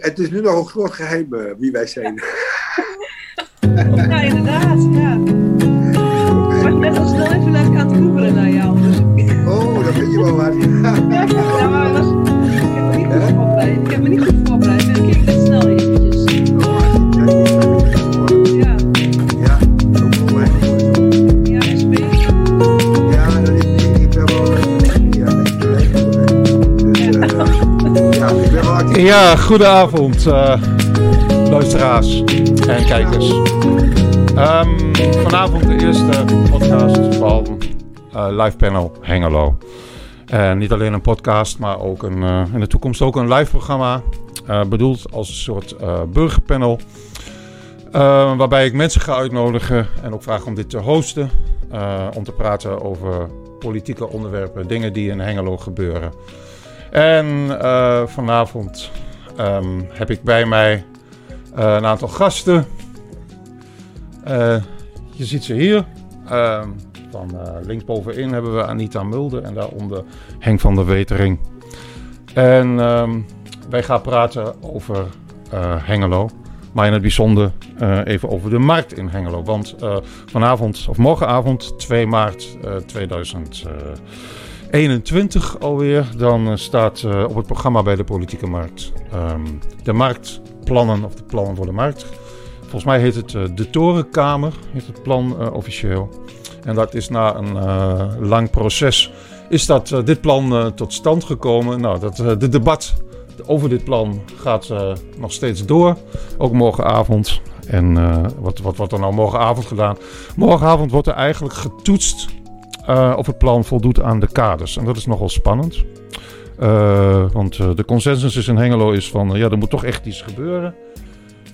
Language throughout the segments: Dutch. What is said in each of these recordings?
Het is nu nog een groot geheim uh, wie wij zijn. ja, inderdaad. Ja. Maar net als wel even leuk aan het googelen naar jou. Dus... Oh, dat vind je wel waar. Ja, goedenavond, uh, luisteraars en kijkers. Um, vanavond de eerste podcast van uh, Live Panel Hengelo. En niet alleen een podcast, maar ook een, uh, in de toekomst ook een live programma. bedoeld als een soort burgerpanel. waarbij ik mensen ga uitnodigen en ook vragen om dit te hosten. om te praten over politieke onderwerpen, dingen die in Hengelo gebeuren. En vanavond um, heb ik bij mij uh, een aantal gasten. Uh, je ziet ze hier. van linksbovenin hebben we Anita Mulder en daaronder Henk van der Wetering. En um, wij gaan praten over Hengelo. Maar in het bijzonder even over de markt in Hengelo. Want vanavond, of morgenavond, 2 maart 2000. 21 alweer. Dan uh, staat uh, op het programma bij de politieke markt um, de marktplannen of de plannen voor de markt. Volgens mij heet het uh, de Torenkamer, heet het plan officieel. En dat is na een lang proces is dat, dit plan tot stand gekomen. Nou, dat, de debat over dit plan gaat nog steeds door. Ook morgenavond. En wat, wat wordt er nou morgenavond gedaan? Morgenavond wordt er eigenlijk getoetst uh, of het plan voldoet aan de kaders. En dat is nogal spannend. Uh, want uh, de consensus is in Hengelo is van, ja, er moet toch echt iets gebeuren.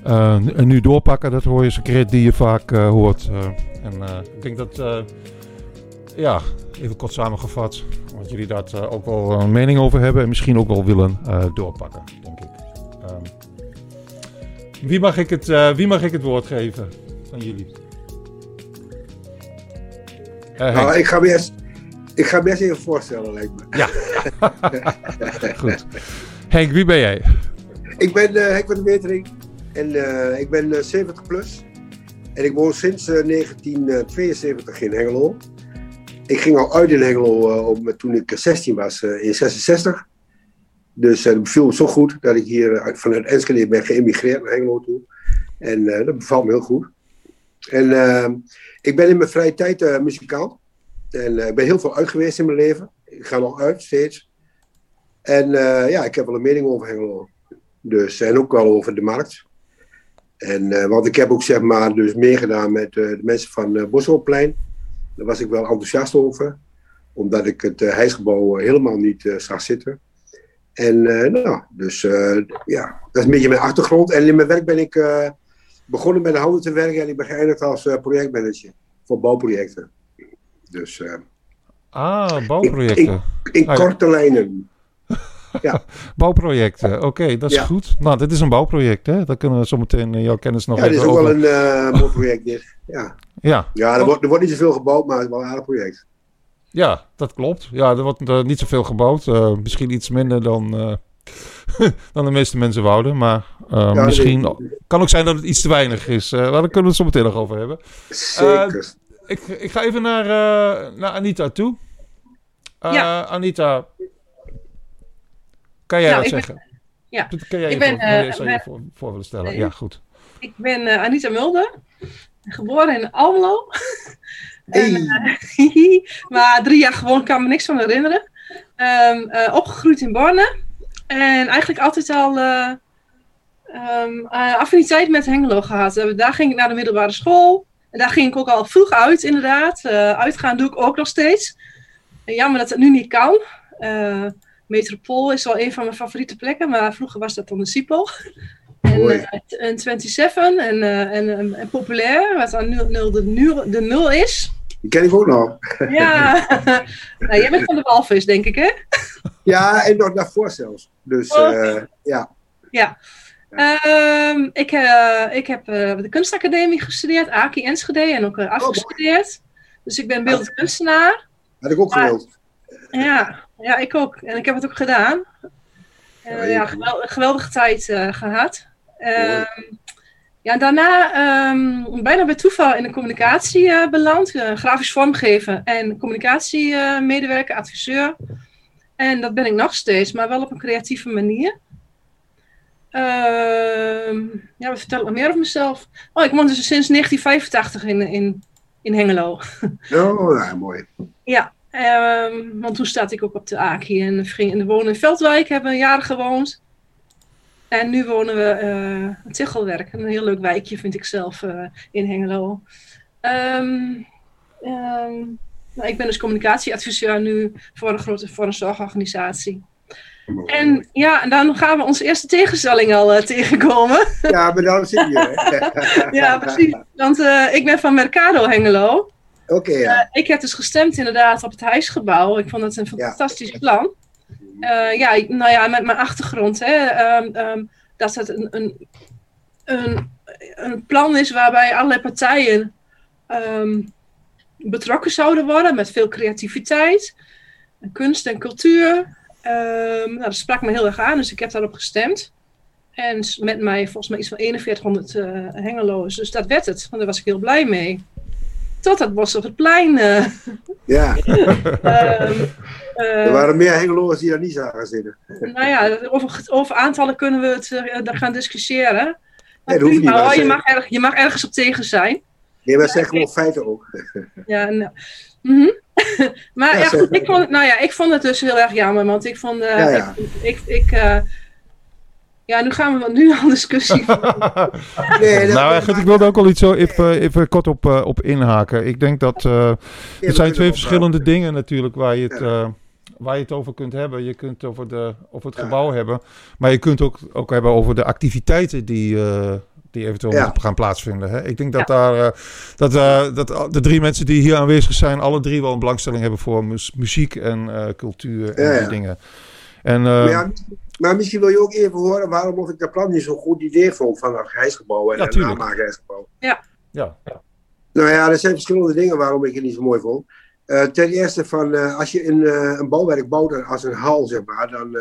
en nu doorpakken, dat hoor je secret die je vaak hoort. en ik denk dat, ja, even kort samengevat, want jullie daar ook wel een mening over hebben en misschien ook wel willen doorpakken, denk ik. Um, wie, mag ik het, wie mag ik het woord geven van jullie? Uh, nou, ik ga me eerst, ik ga me eerst even voorstellen, lijkt me. Ja. Goed. Henk, wie ben jij? Ik ben uh, Henk van de Wetering en uh, ik ben 70 plus. En ik woon sinds 1972 in Hengelo. Ik ging al uit in Hengelo op, toen ik 16 was, in 66. Dus het beviel me zo goed dat ik hier vanuit Enschede ben geëmigreerd naar Hengelo toe. En dat bevalt me heel goed. En ik ben in mijn vrije tijd uh, muzikaal. En uh, ik ben heel veel uit geweest in mijn leven. Ik ga nog uit, steeds. En uh, ja, ik heb wel een mening over Hengelo. Dus, en ook wel over de markt. En, want ik heb ook zeg maar dus meegedaan met de mensen van uh. Daar was ik wel enthousiast over. Omdat ik het hijsgebouw helemaal niet zag zitten. En nou, dus ja, dat is een beetje mijn achtergrond. En in mijn werk ben ik begonnen met de handen te werken en ik ben geëindigd als uh, projectmanager voor bouwprojecten. Dus, uh, ah, bouwprojecten. In, in, in ah, korte ja. lijnen. Ja. bouwprojecten, oké, okay, dat is ja. goed. Nou, dit is een bouwproject, hè? Dan kunnen we zo meteen jouw kennis nog ja, even Ja, dit is ook over... wel een uh, mooi project, dit. Ja, ja. ja er, wordt, er wordt niet zoveel gebouwd, maar het is wel een aardig project. Ja, dat klopt. Ja, er wordt uh, niet zoveel gebouwd. Uh, misschien iets minder dan, uh, dan de meeste mensen wouden. Maar ja, misschien nee. kan ook zijn dat het iets te weinig is. maar daar kunnen we het zo meteen nog over hebben. Zeker. ik, ik ga even naar, naar Anita toe. ja. Anita, kan jij nou, wat zeggen? Ben, ja. Kan jij ik je, ben, voor, je voor, voor willen stellen? Ja, goed. Ik ben Anita Mulder. Geboren in Almelo. Hey. En, uh, maar drie jaar gewoon kan me niks van herinneren. Um, uh, opgegroeid in Borne. En eigenlijk altijd al uh, um, affiniteit met Hengelo gehad. daar ging ik naar de middelbare school. En daar ging ik ook al vroeg uit, inderdaad. uitgaan doe ik ook nog steeds. Jammer dat het nu niet kan. Metropool is wel een van mijn favoriete plekken. Maar vroeger was dat dan de Sipo. En, en 27 en, en, en, en, populair, wat dan nul, nul, de, nul, de nul is. Die ken ik ook nog. Ja, nou, jij bent van de walvis, denk ik, hè? Ja, en nog daarvoor zelfs. Dus uh, okay. ja. Ja. Um, ik, ik heb de kunstacademie gestudeerd, Aki Enschede, en ook afgestudeerd. Oh, dus ik ben beeldend kunstenaar. Had ik ook gewild. Ja, ja, ik ook. En ik heb het ook gedaan. Ja, geweldige, geweldige tijd gehad. Ehm, ja, daarna um, bijna bij toeval in de communicatie beland. grafisch vormgeven en communicatiemedewerker, adviseur. En dat ben ik nog steeds, maar wel op een creatieve manier. Uh, ja, wat vertel ik nog meer over mezelf? Oh, ik woon dus sinds 1985 in, in, in Hengelo. Oh, ja, mooi. Ja, um, want toen staat ik ook op de Aki en we wonen in Veldwijk, hebben een jaar gewoond. En nu wonen we uh, in Tichelwerk, een heel leuk wijkje vind ik zelf uh, in Hengelo. Um, nou, ik ben dus communicatieadviseur nu voor een grote voor een zorgorganisatie. En ja, en dan gaan we onze eerste tegenstelling al uh, tegenkomen. Ja, maar dan zit je. ja, precies. Want uh, ik ben van Mercado Hengelo. Oké, okay, ja. uh, ik heb dus gestemd inderdaad op het huisgebouw. Ik vond het een fantastisch ja. plan. Ja, nou ja, met mijn achtergrond. Hè, um, um, dat het een, een, een, een, plan is waarbij allerlei partijen um, betrokken zouden worden. Met veel creativiteit. En kunst en cultuur. Nou, dat sprak me heel erg aan, dus ik heb daarop gestemd. En met mij volgens mij iets van 4100 uh, hengeloos. Dus dat werd het, want daar was ik heel blij mee. Tot het bos op het plein. Uh. Ja. um, er waren meer hengeloos die daar niet zagen zitten. Nou ja, over, over aantallen kunnen we het uh, daar gaan discussiëren. Nee, dat hoeft niet. Nou, je, mag erg, je mag ergens op tegen zijn. Nee, maar zeggen gewoon feiten ook. ja, nou. Mm -hmm. maar ja, goed, ik, vond, nou ja, ik vond het dus heel erg jammer, want ik vond, uh, ja, ja. ik, ik, ik uh, ja, nu gaan we nu al discussie. nee, nou, goed, ik wilde ook al iets zo even, even kort op, uh, op inhaken. Ik denk dat uh, er zijn twee verschillende dingen natuurlijk waar je het, uh, waar je het over kunt hebben. Je kunt over, de, over het gebouw hebben, maar je kunt ook, ook hebben over de activiteiten die die eventueel ja. gaan plaatsvinden. Hè? Ik denk dat, daar, uh, dat, uh, dat de drie mensen die hier aanwezig zijn, alle drie wel een belangstelling hebben voor mu muziek en uh, cultuur en ja, die dingen. En, maar, ja, maar, misschien wil je ook even horen waarom ik dat plan niet zo'n goed idee vond van het reisgebouw en het namaakreisgebouw. Ja. ja. Ja. Nou ja, er zijn verschillende dingen waarom ik het niet zo mooi vond. Ten eerste, van, als je een, een bouwwerk bouwt als een hal, zeg maar, dan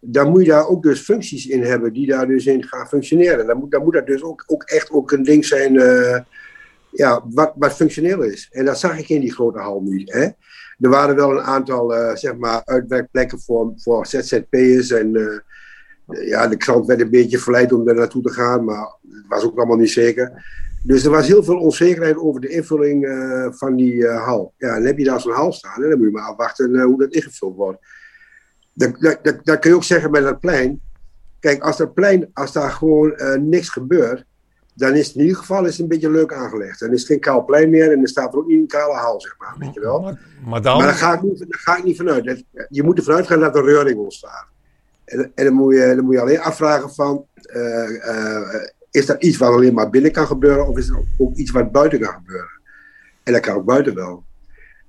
dan moet je daar ook dus functies in hebben die daar dus in gaan functioneren. Dan moet, dan moet dat dus ook, ook echt ook een ding zijn ja, wat, wat functioneel is. En dat zag ik in die grote hal niet. Hè? Er waren wel een aantal zeg maar uitwerkplekken voor, voor ZZP'ers. En ja, de krant werd een beetje verleid om daar naartoe te gaan, maar het was ook allemaal niet zeker. Dus er was heel veel onzekerheid over de invulling van die hal. Ja, en heb je daar zo'n hal staan, en dan moet je maar afwachten hoe dat ingevuld wordt. Dat, dat, dat, kun je ook zeggen met dat plein. Kijk, als dat plein, als daar gewoon niks gebeurt, dan is het in ieder geval is het een beetje leuk aangelegd. Dan is het geen kaal plein meer en dan staat er ook niet een kale hal, zeg maar. Weet je wel? Maar, maar, dan... maar daar, ga ik niet, daar ga ik niet vanuit. Je moet ervan uitgaan dat er reuring ontstaat. En, en dan, moet je, dan moet je alleen afvragen van, is dat iets wat alleen maar binnen kan gebeuren of is er ook iets wat buiten kan gebeuren? En dat kan ook buiten wel.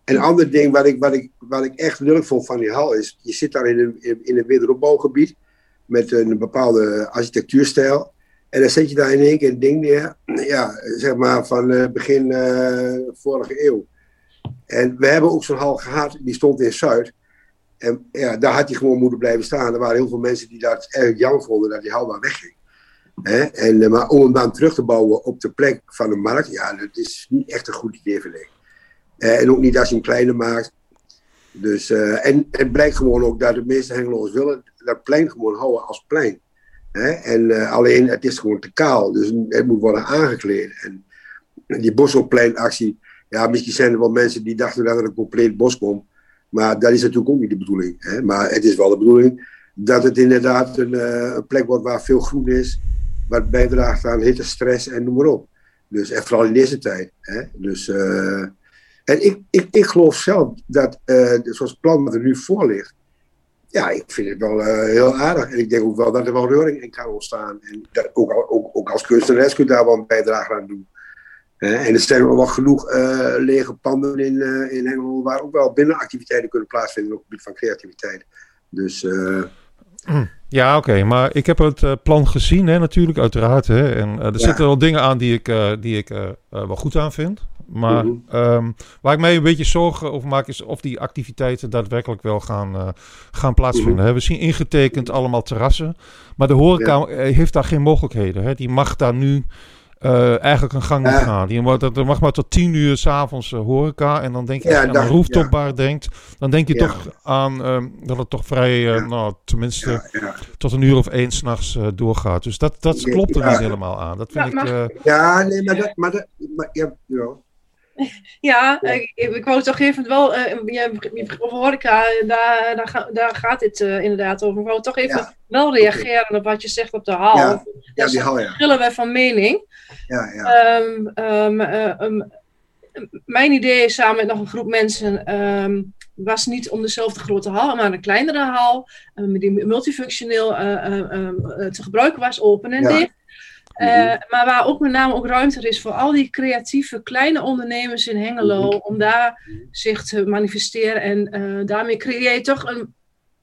En een ander ding wat ik, wat, ik, wat ik echt leuk vond van die hal is, je zit daar in een, in een wederopbouwgebied met een bepaalde architectuurstijl. En dan zet je daar in één keer een ding neer, ja, zeg maar van uh, begin uh, vorige eeuw. En we hebben ook zo'n hal gehad, die stond in Zuid. En ja, daar had hij gewoon moeten blijven staan. Er waren heel veel mensen die dat erg jammer vonden dat die hal maar wegging. En, uh, maar om hem dan terug te bouwen op de plek van de markt, ja, dat is niet echt een goed idee, vind ik. Uh, en ook niet als je hem kleiner maakt. Dus, uh, en het blijkt gewoon ook dat de meeste Hengeloers willen dat plein gewoon houden als plein. Hè? En alleen het is gewoon te kaal, dus het moet worden aangekleed. En die Bosselpleinactie, ja, misschien zijn er wel mensen die dachten dat er een compleet bos komt. Maar dat is natuurlijk ook niet de bedoeling. Hè? Maar het is wel de bedoeling dat het inderdaad een, een plek wordt waar veel groen is. Wat bijdraagt aan hitte, stress en noem maar op. Dus, en vooral in deze tijd. Hè? Dus en ik, ik, ik geloof zelf dat, uh, zoals het plan wat er nu voor ligt, ja, ik vind het wel uh, heel aardig. En ik denk ook wel dat er wel reuring in kan ontstaan. En dat, ook, ook, ook als kunstenares kun je daar wel een bijdrage aan doen. En er zijn wel genoeg lege panden in, uh, in Engelo waar ook wel binnenactiviteiten kunnen plaatsvinden op het gebied van creativiteit. Dus, Ja, oké, maar ik heb het uh, plan gezien, hè, natuurlijk, uiteraard. Hè, en uh, er ja. zitten wel dingen aan die ik, uh, die ik wel goed aan vind. Maar mm -hmm. um, waar ik mij een beetje zorgen over maak, is of die activiteiten daadwerkelijk wel gaan, gaan plaatsvinden. Mm -hmm. We zien ingetekend allemaal terrassen, maar de horeca ja. heeft daar geen mogelijkheden. Hè. Die mag daar nu uh, eigenlijk een gang moet gaan. Je mag, er mag maar tot tien uur s'avonds uh, horeca. En dan denk je, ja, als je aan een rooftopbar ja. denkt, dan denk je ja. toch aan um, dat het toch vrij, nou, tenminste tot een uur of één s'nachts doorgaat. Dus dat, dat klopt er niet helemaal aan. Dat vind ik... Ja, nee, maar dat... Maar dat maar, ja, ja, ik, ik wou toch even wel, uh, je, over horeca, daar, daar, daar gaat dit uh, inderdaad over. Ik wou toch even ja. wel reageren op wat je zegt op de hal. Ja, ja die hal, ja. verschillen wij van mening. Ja, ja. Um, um, uh, um, mijn idee samen met nog een groep mensen was niet om dezelfde grote hal, maar een kleinere hal, die multifunctioneel te gebruiken was, open en dicht. Uh, maar waar ook met name ook ruimte is voor al die creatieve kleine ondernemers in Hengelo, om daar zich te manifesteren. En uh, daarmee creëer je toch een,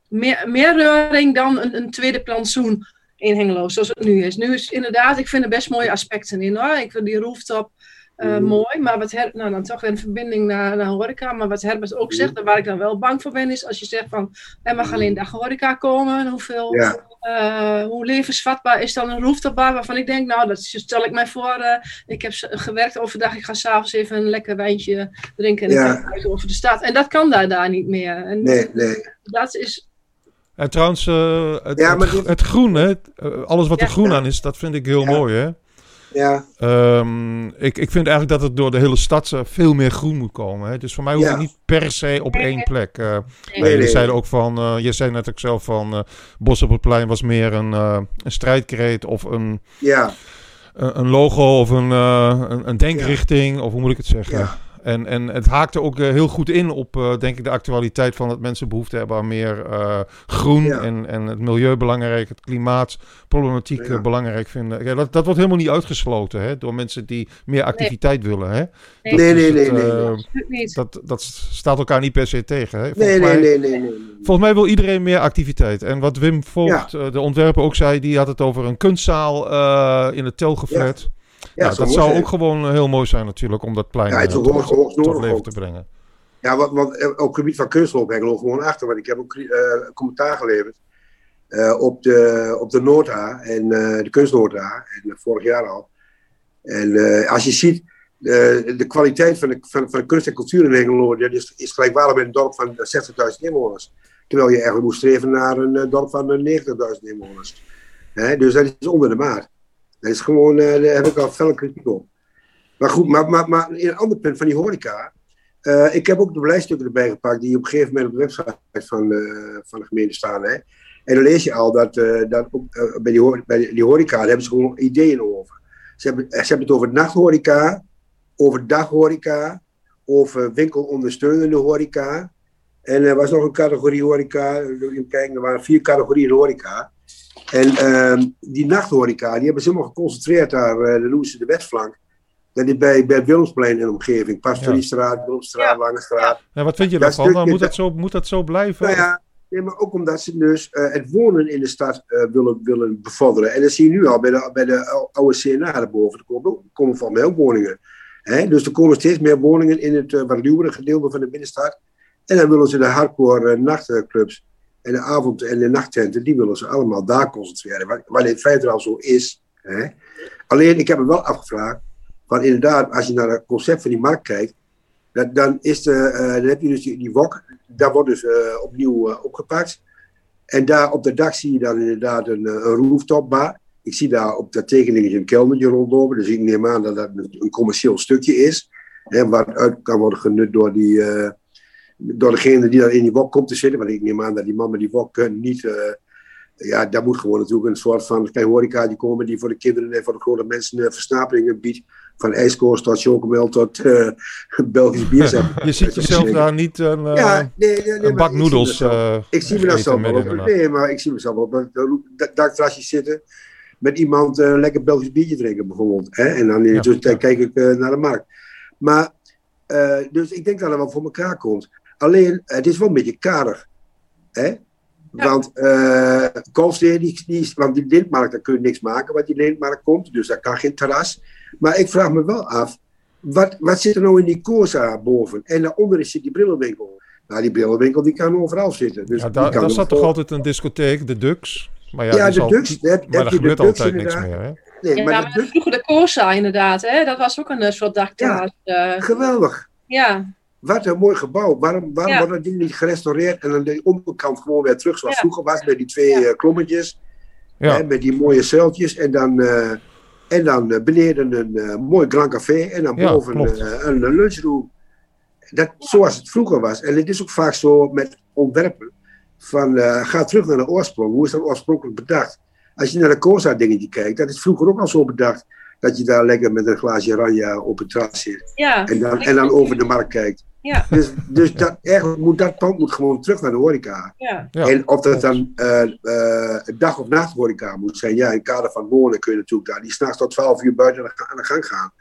meer, meer reuring dan een, een, tweede plantsoen in Hengelo, zoals het nu is. Nu is inderdaad, ik vind er best mooie aspecten in hoor. Ik vind die rooftop uh, mooi, maar wat Her nou dan toch weer een verbinding naar, naar horeca. Maar wat Herbert ook zegt, en waar ik dan wel bang voor ben, is als je zegt van er mag alleen dag horeca komen. Hoeveel, ja. Uh, hoe levensvatbaar is dan een rooftopbar waarvan ik denk, nou, dat stel ik mij voor. Uh, ik heb gewerkt overdag, ik ga s'avonds even een lekker wijntje drinken en ja. ik kijk over de stad. En dat kan daar, daar niet meer. En nee, nee. Dat is. En trouwens, het, ja, het, het, groen, hè? alles wat er groen aan is, dat vind ik heel mooi, hè? Ja. Um, ik, ik vind eigenlijk dat het door de hele stad veel meer groen moet komen. Hè? Dus voor mij hoeft ja. het niet per se op één plek. Uh, nee, nee, nee, zeiden ook van, uh, je zei net ook zelf van, uh, Bos op het plein was meer een, een strijdkreet of een, ja. een, een logo of een, een, een, denkrichting, ja. of hoe moet ik het zeggen? Ja. En, en het haakte ook uh, heel goed in op, uh, denk ik, de actualiteit van dat mensen behoefte hebben aan meer uh, groen Ja. en, en het milieu belangrijk, het klimaatproblematiek Ja. eh, belangrijk vinden. Ja, dat, dat wordt helemaal niet uitgesloten hè, door mensen die meer activiteit willen. Hè? Nee. Nee, nee, nee, het, nee, eh. Dat, dat staat elkaar niet per se tegen. Hè? Volgens, Nee, mij, nee, nee, nee, nee. nee. volgens mij wil iedereen meer activiteit. En wat Wim Voogd, eh, de ontwerper, ook zei, die had het over een kunstzaal eh, in het Telgeflat. Ja, nou, dat zou ook gewoon eh, heel mooi zijn natuurlijk om dat plein Ja, het is eh, tot, tot leven te brengen. Ja, want, want eh, op het gebied van kunstloop Hengelo gewoon achter. Want ik heb ook eh, commentaar geleverd op, de, op de Noorda en de kunstnoorda. En vorig jaar al. En als je ziet, de kwaliteit van de, van, van de kunst en cultuur in Hengelo dat is, is gelijkwaardig met een dorp van 60.000 inwoners. Terwijl je eigenlijk moet streven naar een dorp van eh, 90.000 inwoners. Hè? Dus dat is onder de maat. Dat is gewoon, eh, daar heb ik al felle kritiek op. Maar goed, maar, maar, maar in een ander punt van die horeca. eh, ik heb ook de beleidsstukken erbij gepakt die op een gegeven moment op de website van, eh, van de gemeente staan. Hè. En dan lees je al dat, dat ook, bij, die, bij die horeca daar hebben ze gewoon ideeën over. Ze hebben, ze hebben het over nachthoreca, over daghoreca, over winkelondersteunende horeca. En er was nog een categorie horeca, kijken, er waren vier categorieën horeca. En ehm, die nachthoreca, die hebben ze helemaal geconcentreerd daar, eh dat noemen ze de westflank. Dat is bij, bij Willemsplein en omgeving. Pastoriestraat, Willemstraat, Ja. Lange straat. Ja, wat vind je Dat daarvan? Stukje- moet, dat zo, moet dat zo blijven? Nou ja, nee, maar ook omdat ze dus eh, het wonen in de stad eh, willen, willen bevorderen. En dat zie je nu al bij de, bij de ou- oude CNA daarboven. Er komen, komen van mij ook woningen. Hè? Dus er komen steeds meer woningen in het wat ruwere gedeelte van de binnenstad. En dan willen ze de hardcore nachtclubs en de avond- en de nachttenten, die willen ze allemaal daar concentreren. Wat, wat in feite al zo is. Hè? Alleen, ik heb me wel afgevraagd, van inderdaad, als je naar het concept van die markt kijkt, dat, dan, is de, eh, dan heb je dus die, die wok, daar wordt dus eh, opnieuw eh, opgepakt. En daar op de dak zie je dan inderdaad een, een. Ik zie daar op dat tekeningetje een keldertje rondlopen. Dus ik neem aan dat dat een, commercieel stukje is. Hè, waaruit kan worden genut door, die, door degene die daar in die wok komt te zitten. Want ik neem aan dat die man met die wok eh, niet... eh, ja, daar moet gewoon natuurlijk een soort van klein horecaatje komen... die voor de kinderen en voor de grote mensen eh, versnaperingen biedt. Van ijskoos tot chocomel tot Belgisch bier. Je ziet jezelf daar niet een, Ja, nee, nee, nee, een bak noedels mezelf- ik zie me eten dat zelf wel op. Nee, maar ik zie mezelf wel op een dak- dakterrasje zitten. Met iemand een lekker Belgisch biertje drinken, bijvoorbeeld. Hè? En dan in Ja, tussentijd kijk ik naar de markt. Maar, dus ik denk dat er wel voor elkaar komt. Alleen, het is wel een beetje karig. Hè? Want uh, Koolsteer, die, die, want die lintmarkt, daar kun je niks maken wat die lintmarkt komt. Dus daar kan geen terras. Maar ik vraag me wel af, wat, wat zit er nou in die Corsa boven? En daaronder zit die brillenwinkel. Nou, die brillenwinkel die kan overal zitten. Dus ja, daar, daar zat toch altijd een discotheek, de Dux? Maar ja, ja de al, Dux. Heb, maar daar gebeurt altijd niks meer, hè? Nee, ja, maar, de vroeger de Corsa inderdaad, hè? dat was ook een soort dakterras. Ja, uh, geweldig. Ja. Wat een mooi gebouw. Waarom, waarom wordt dat ding niet gerestaureerd en aan de onderkant gewoon weer terug zoals vroeger was, met die twee uh, klommetjes. Hè, met die mooie celtjes en dan, uh, en dan beneden een mooi Grand Café en dan boven een, een lunchroom. Dat, zoals het vroeger was. En het is ook vaak zo met ontwerpen. Van, ga terug naar de oorsprong. Hoe is dat oorspronkelijk bedacht? Als je naar de Corsa dingetje kijkt, dat is vroeger ook al zo bedacht. Dat je daar lekker met een glaasje ranja op het terras zit. Ja, en, dan, en dan over de markt kijkt. Ja. Dus, dus dat, eigenlijk moet dat pand moet gewoon terug naar de horeca. Ja. En of dat dan uh, uh, dag- of nacht horeca moet zijn. Ja, in het kader van wonen kun je natuurlijk daar die s'nachts tot 12 uur buiten aan de gang gaan.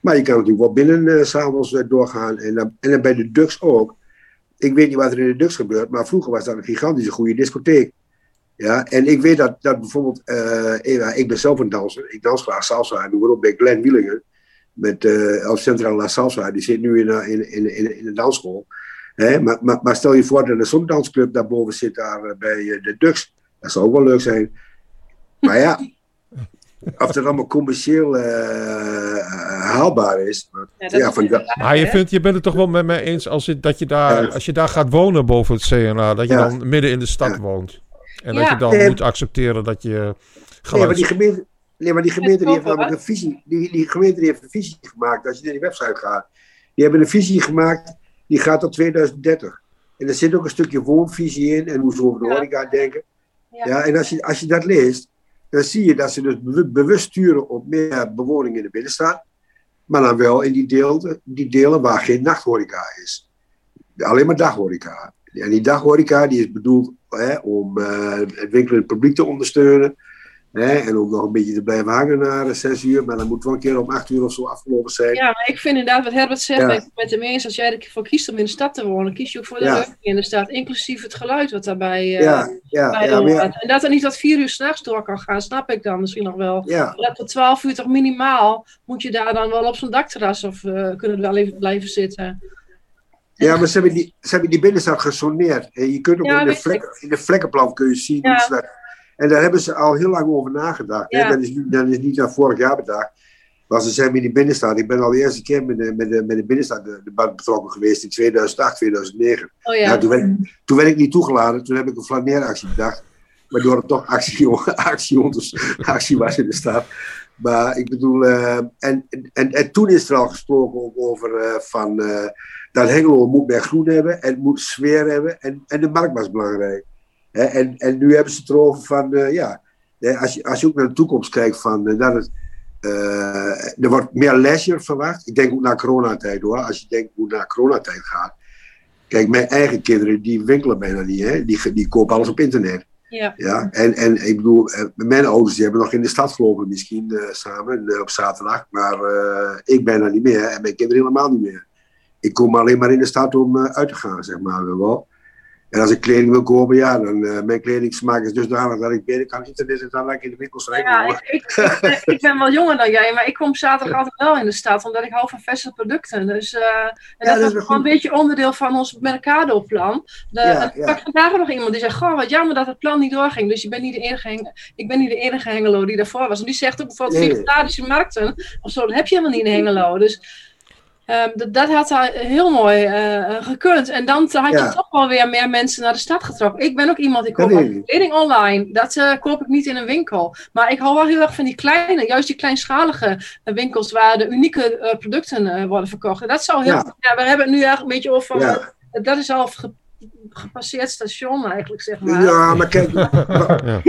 Maar je kan natuurlijk wel binnen uh, s'avonds doorgaan. En dan, en dan bij de Dux ook. Ik weet niet wat er in de Dux gebeurt, maar vroeger was dat een gigantische goede discotheek. Ja, en ik weet dat, dat bijvoorbeeld, uh, ik ben zelf een danser, ik dans graag salsa, en bijvoorbeeld bij Glenn Wielingen, met uh, El Centro La Salsa, die zit nu in, in, in, in, in de dansschool. Hè? Maar, maar, maar, stel je voor dat er zo'n dansclub daarboven zit, daar uh, bij de Dux, dat zou ook wel leuk zijn. Maar ja, of dat allemaal commercieel haalbaar is. Ja, ja, van, dat, maar je, vindt, je bent het toch wel met mij eens als je, dat je daar, als je daar gaat wonen boven het CNA, dat je dan midden in de stad woont. En dat je dan nee, moet accepteren dat je geluid... Nee, maar die gemeente, nee, maar die gemeente die heeft namelijk een visie. Die, die gemeente die heeft een visie gemaakt. Als je naar die website gaat. Die hebben een visie gemaakt. Die gaat tot 2030. En er zit ook een stukje woonvisie in. En hoe ze over de horeca denken. Ja. ja, en als je, als je dat leest. Dan zie je dat ze dus bewust sturen op meer bewoning in de binnenstad. Maar dan wel in die delen, die delen waar geen nachthoreca is. Alleen maar daghoreca. En die daghoreca die is bedoeld hè, om uh, het winkelend publiek te ondersteunen. Hè, en om nog een beetje te blijven hangen na zes uur. Maar dan moet wel een keer om acht uur of zo afgelopen zijn. Ja, maar ik vind inderdaad wat Herbert zegt, ja. met, met de eens, als jij ervoor kiest om in de stad te wonen, kies je ook voor de ja. in de stad. Inclusief het geluid wat daarbij uh, ja, ja, bij ja, ja, En dat er niet tot vier uur s'nachts door kan gaan, snap ik dan misschien nog wel. Ja. Dat tot twaalf uur toch minimaal moet je daar dan wel op zo'n dakterras of uh, kunnen wel even blijven zitten. Ja, maar ze hebben die, ze hebben die binnenstad gesoneerd. En je kunt ook ja, in, de vlek, in de vlekkenplan kun je zien ja. hoe ze dat... En daar hebben ze al heel lang over nagedacht. Ja. Dat, is, dat is niet naar vorig jaar bedacht. Maar ze zijn in die binnenstad. Ik ben al de eerste keer met de, met de, met de binnenstad de, de betrokken geweest in 2008, 2009. Oh, ja. Nou, toen, werd, toen werd ik niet toegeladen. Toen heb ik een flaneeractie bedacht. Waardoor het toch actie, actie, actie was in de stad. Maar ik bedoel, uh, en, en, en toen is er al gesproken over uh, van, uh, dat Hengelo moet meer groen hebben en moet sfeer hebben en, en de markt was belangrijk. En, en nu hebben ze het erover van, ja, als je, als je ook naar de toekomst kijkt van, dat het, er wordt meer leisure verwacht. Ik denk ook naar coronatijd hoor, als je denkt hoe naar coronatijd gaat. Kijk, mijn eigen kinderen die winkelen bijna niet, hè? Die, die kopen alles op internet. Ja. ja en, en ik bedoel, mijn ouders die hebben nog in de stad gelopen misschien uh, samen uh, op zaterdag. Maar uh, ik ben er niet meer en mijn kinderen helemaal niet meer. Ik kom alleen maar in de stad om uit te gaan, zeg maar wel. En als ik kleding wil kopen, ja, dan mijn kledingsmaak is dusdanig dat ik beter kan internetten dan dat ik in de winkel schrijf. Ja, ik, ik, ik, ik, ben wel jonger dan jij, maar ik kom zaterdag altijd wel in de stad, omdat ik hou van verse producten. Dus en ja, dat, dat is gewoon een beetje onderdeel van ons Mercado-plan. Ja, ik vandaag nog iemand die zegt, goh, wat jammer dat het plan niet doorging. Dus je bent niet de enige, ik ben niet de enige Hengelo die daarvoor was. En die zegt ook bijvoorbeeld nee. vegetarische markten, of zo, dat heb je helemaal niet in Hengelo. Dus Um, dat, dat had heel mooi uh, gekund. En dan had je ja. toch wel weer meer mensen naar de stad getrokken. Ik ben ook iemand, ik koop kleding online. Dat uh, koop ik niet in een winkel. Maar ik hou wel heel erg van die kleine, juist die kleinschalige winkels waar de unieke uh, producten worden verkocht. En dat zou heel. Ja. ja. we hebben het nu eigenlijk een beetje over. Ja. dat is al gepasseerd station eigenlijk, zeg maar. Ja, maar kijk, maar,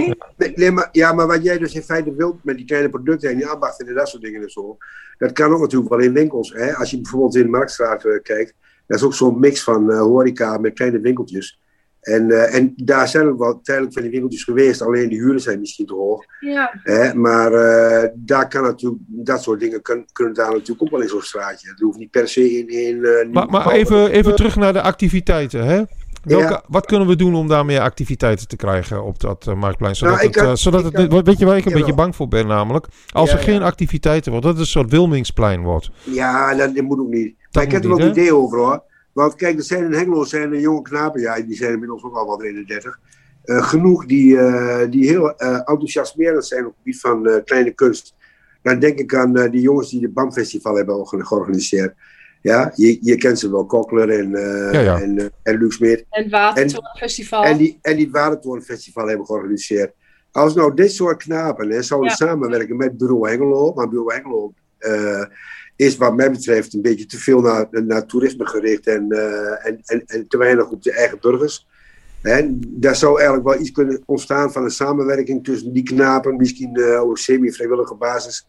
nee, maar, ja, maar wat jij dus in feite wilt met die kleine producten en die ambachten en dat soort dingen en zo, dat kan ook natuurlijk wel in winkels. Hè? Als je bijvoorbeeld in de Marktstraat uh, kijkt, dat is ook zo'n mix van uh, horeca met kleine winkeltjes. En, uh, en daar zijn er wel tijdelijk van die winkeltjes geweest, alleen de huren zijn misschien te hoog. Ja. Hè? Maar daar kan natuurlijk, dat soort dingen kun, kunnen daar natuurlijk ook wel in zo'n straatje. Het hoeft niet per se in. in maar maar even, even terug naar de activiteiten. Hè? Welke, Ja. Wat kunnen we doen om daar meer activiteiten te krijgen op dat eh, marktplein? Zodat Nou, het, eh, zodat ik het, had- weet je waar ik een beetje bang voor ben namelijk? Als Ja, er geen activiteiten wordt, dat het een soort Wilmingsplein wordt. Ja, dat, dat moet ook niet. maar ik heb er wel een idee over hoor. Want kijk, er zijn in Hengelo zijn er jonge knapen, ja, die zijn inmiddels ook al de 30. eh, genoeg die, eh, die heel eh, enthousiasmerend zijn op het gebied van eh, kleine kunst. Dan denk ik aan eh, die jongens die het BAM-festival hebben orga- georganiseerd. Ja, je, je kent ze wel, Kokler en, eh Ja, ja. en, eh, en Luc Smit. En het Watertorenfestival. En die, en die het Watertorenfestival hebben georganiseerd. Als nou dit soort knapen hè, zouden Ja. samenwerken met Bureau Hengelo, maar Bureau Hengelo eh, is wat mij betreft een beetje te veel naar, naar toerisme gericht en, eh, en, en, en te weinig op de eigen burgers. Hè, daar zou eigenlijk wel iets kunnen ontstaan van een samenwerking tussen die knapen, misschien eh, op semi-vrijwillige basis,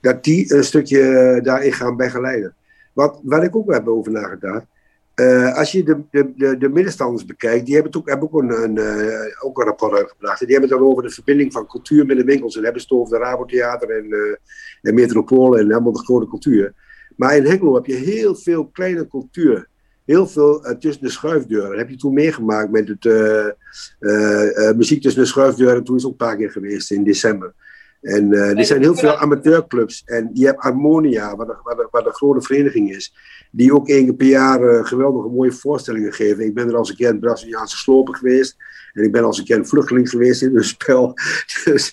dat die een stukje daarin gaan begeleiden. Wat, waar ik ook heb over nagedacht, eh, als je de, de, de, de middenstanders bekijkt, die hebben, ook, hebben ook, een, een, eh, ook een rapport uitgebracht. Die hebben het dan over de verbinding van cultuur met de winkels. En hebben het over de Rabotheater en, eh en Metropool en helemaal de grote cultuur. Maar in Hengelo heb je heel veel kleine cultuur. Heel veel tussen de schuifdeuren. Dat heb je toen meegemaakt met het muziek tussen de schuifdeuren. Toen is ook een paar keer geweest in december. En eh, er zijn heel veel amateurclubs. En je hebt Harmonia, wat een, wat, een, wat een grote vereniging is. Die ook één keer per jaar eh, geweldige mooie voorstellingen geven. Ik ben er als een keer in Braziliaanse slopen geweest. En ik ben als een keer een vluchteling geweest in een spel. Dus